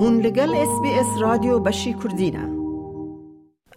هون لگل اس بی اس رادیو بشی کردینه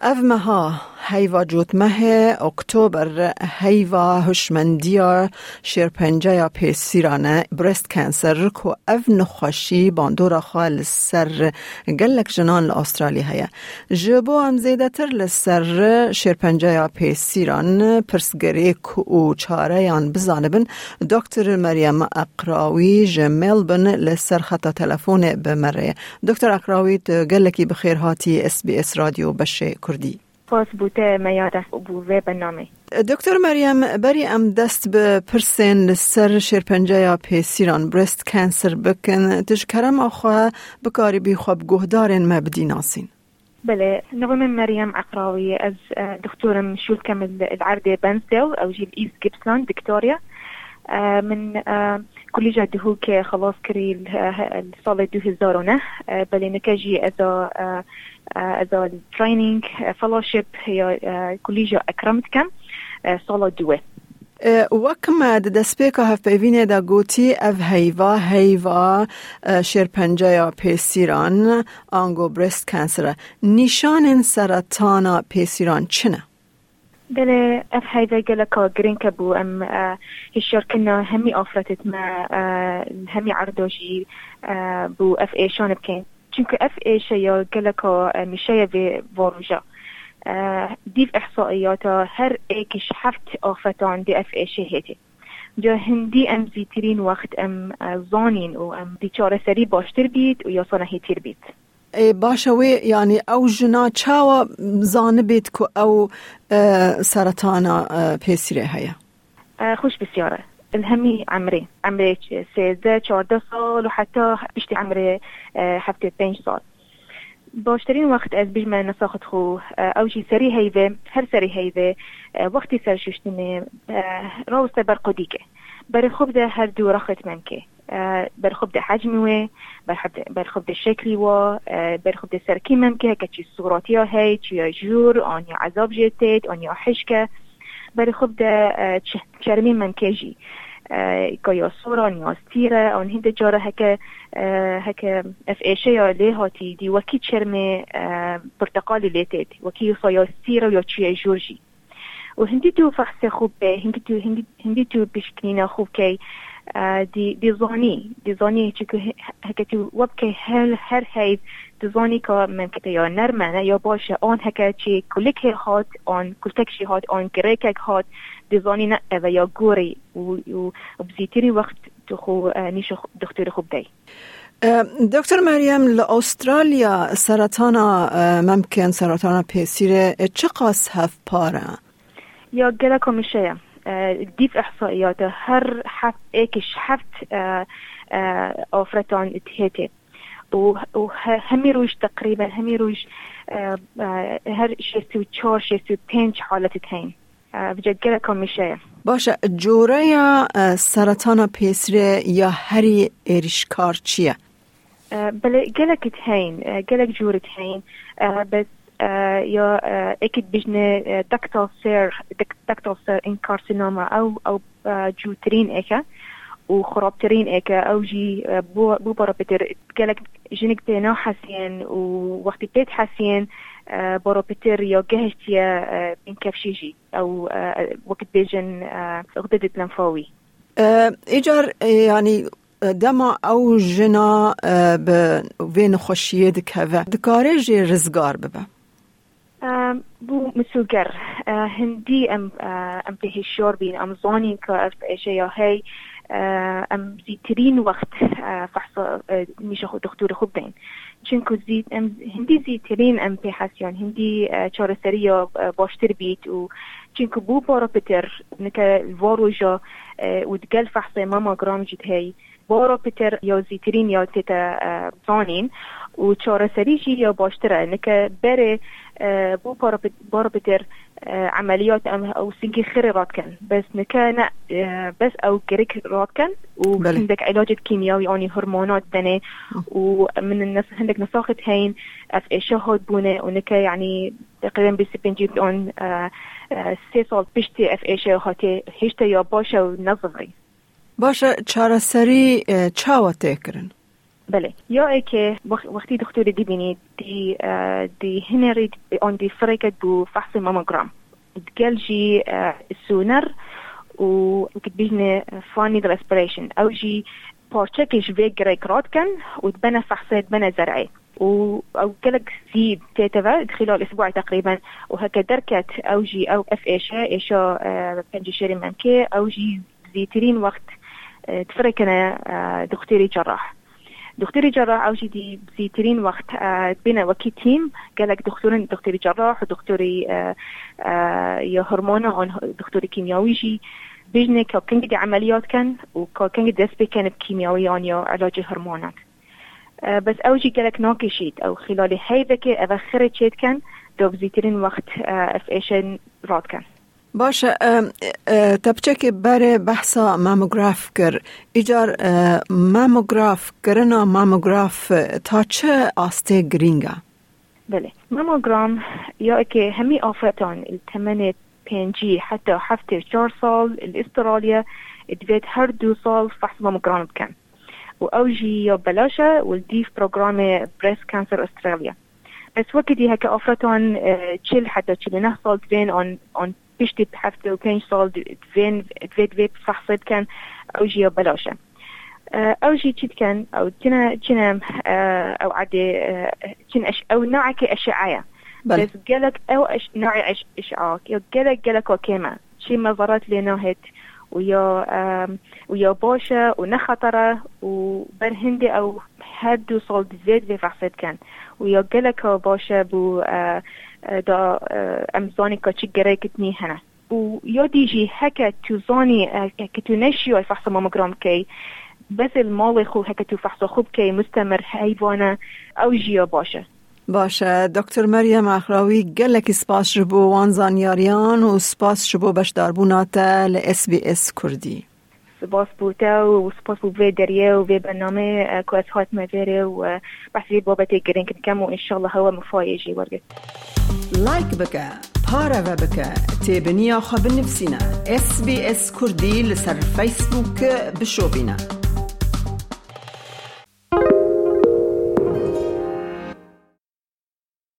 اف مها. هیوا جوت مه اکتبر هیوا هشمندیا شیرپنجه پیسیرانه برست کانسر کو اف نخوشی باندورا خال سر گلک جنان استرالیا هیا. جبو هم زیده تر لسر شیرپنجه پیسیران پرسگری کو چاره یان بزانبن دکتر مریم اقراوی جمل بن لسر خطا تلفون بمره. دکتر اقراوی گلکی بخیر هاتی اس بی اس رادیو بشه کردی. سپاس بوده میاده بوه برنامه دکتر مریم بری ام دست به پرسین سر شرپنجه یا پیسیران برست کانسر بکن تشکرم آخوا بکاری بی خواب گهدارن مبدی ناسین. بله نغم مريم عقراوي از دكتورة شو كمل العردة بنسل او جيل ايست جيبسون فيكتوريا من كلية دهوك خلاص كري الصالة دو هزارونه بلي نكاجي ازا ازا التريننج فلوشيب هي كلية اكرمت كم صالة دوه. وکم د دسپیکا هف پیوینه دا گوتی هیوا هیوا شیرپنجه یا پیسیران آنگو برست کانسر نشان سرطان پیسیران چنه؟ بله اف هيدا جلكا جرين كبو ام هشار كنا همي اوفرتت ما همي عردوجي بو اف اي شون بكين چونك اف اي شيا جلكا مشايا في فوروجا ديف احصائياتا هر ايكش حفت اوفتان دي اف اي شهيتي جا هندي ام زيترين وقت ام زانين و ام دي چاره سري باشتر بيت و یا صنهي تير باشا وي يعني أو ژنا چاوە زانبێت أو ئەو في پێسیرێ هيا خوش بسيارة الهمي عمري عمري سيزة چهارده سال وحتى بشتي عمري حفتة آه، بنج سال. باشترين وقت از بجمع نساخت خو. آه، أو شي سري هیوه هر سري هیوه آه، وقتي سر ششتنه راوسته بر بري خوب ده هر دو رخت منكي ده حجمي و برخوب ده شکلی و برخوب ده سرکی ممکه که چی صورتی ها هی چی جور آن یا عذاب جتت آن یا حشکه. برخوب ده چرمی ممکه جی. که یا صورا یا ستیره آن هنده جاره هکه هکه اف ایشه یا لی هاتی دی. وکی چرم برتقالی لیتت وکی یا ستیره یا چی جور جی و هندی تو فحص خوب به هندی تو هندی تو بشکنینا خوب که دي دي زوني دي زوني هکتی وب که هر هر هید دي زوني که من یا نرمانه یا باشه آن هکه چی کلک هات آن کلتک شی هات آن گریکک هات دي زوني نه و یا گوری و بزیتری وقت تخو نیش دکتر خوب دی دکتر مریم لأسترالیا سرطان ممکن سرطان پیسیره چه قاس هف پاره؟ یا گلکو میشه ديف احصائيات هر حفت ايكش حفت اوفرتان تهيتي. وهمي روش تقريبا همي روش هر شيستو چهار شيستو پنج حالت تهين بجد گلکم میشه باشه جوره یا سرطان پیسره یا هری ایرشکار چیه؟ بله گلک تهين گلک جوره تهين بس أكيد بجنة دكتال سير دكتال سير إن كارسينوما أو أو جوترين إيكا وخرابترين إيكا أو جي بو بارابيتر قالك جنك تينا حسين ووقت بيت حسين بارابيتر يا جهشتيا من كفشيجي أو وقت بيجن غدد لنفاوي. إيجار يعني دما أو جنا بين خوشيه دكهفه دكاري جي رزقار ببا. بو مسوگر هندی ام ام به شور بین ام زانین که اف اشیا هی ام زیترین وقت فحص میشه خود دکتور خوب بین چونکه زید ام هندی زیترین ام به حسیان هندی چاره سری یا باشتر بیت و چونکه بو بارا پتر نکه واروجا و دگل فحص ماما گرام جد هی بورو بيتر يو زيترين يو تيتا صانين وشورا سريجي یا باشترا نکه بري بو بارو بيتر عمليات ام أو سنكي خير کن. بس نكان آه، بس أو كريك و وعندك علاج کیمیاوی يعني هرمونات دني ومن الناس عندك نساخت هين اف شهود بونه ونكا يعني تقريبا بسبين جيب آه، اون آه، سال بشتي اف اشي هشته هشتا يا باشا ونظري باشه چاره سری چاوه تکرن؟ بله. یا که وقتی دکتر دی بینید دی دی هنرید آن دی فرقت بو فحص ماموگرام. جي سونر و بيجني فاني ريسبريشن أو جي بارتشكش في جريك راتكن وتبنى فحصات بنى زرعي و أو كلك زيد تيتفا خلال أسبوع تقريبا وهكا دركت أو جي أو اف ايشا ايشا بنجي شيري ممكي أو جي زيترين وقت تفركنا دكتوري جراح. دكتوري جراح أو جدي بزيترين وقت بين وكي تيم. قالك دكتورين دكتوري جراح ودكتوري يا هرمون دكتوري كيميائي جي بيجني كو كنجي عمليات كان وكو كنجي دسبي كان بكيميائي يا علاج الهرمونات بس اوجي قالك نوكي شيت أو خلال هاي ذكي اذخرت شيت كان دو بزيترين وقت اف ايشن راد كان. باشه آه، آه، تبچه بر بحصة ماموگراف کر. ایجار آه، ماموگراف کرنا ماموگراف تا چه آسته گرینگا؟ بله. ماموگرام یا که همی آفتان التمنه بنجي حتى حفتة شار صال الاستراليا هر دو صال فحص ماموغرام بكان وأوجي بلاشا والديف بروغرام بريس كانسر استراليا بس وقتي هكا اوفرتون تشيل حتى تشيل صال دفين اون اون بيشتي بحفتة وكان يشتغل دفين دفيت فيت صح صيد كان أوجي بلاشة. آه، أوجي تشيد كان أو تنا تنا آه، أو عادي آه، تنا أش أو نوع كي أشعايا بس قالك أو أش نوع أش إشعاك. قالك قالك وكيما شي مظارات لي نوهت. ويا ويا باشا ونخطرة وبر هندي أو هادو صول زيد في فحصيت كان. ويا قالك باشا بو آه دا أمزاني كاتشي قريكتني هنا ويا ديجي هكا توزاني كتو نشيو فحص ماموجرام كي بس المال خو هكا تو فحص خوب كي مستمر حيوانة أو جيا باشا باشه. دکتر مریم اخراوی گلک سپاس شبو وان زانیاریان و سپاس شبو بشدار بوناتا اس بی اس کردی. سپاس بوتا و سپاس بو في دریه و في برنامه كواس هات مجاري و بحثي بابتي گرين كم و انشاءالله هو مفايجي ورقت لايك بك پارا و بك تابنيا خب نفسينا اس بي اس كردي لسر بشو بينا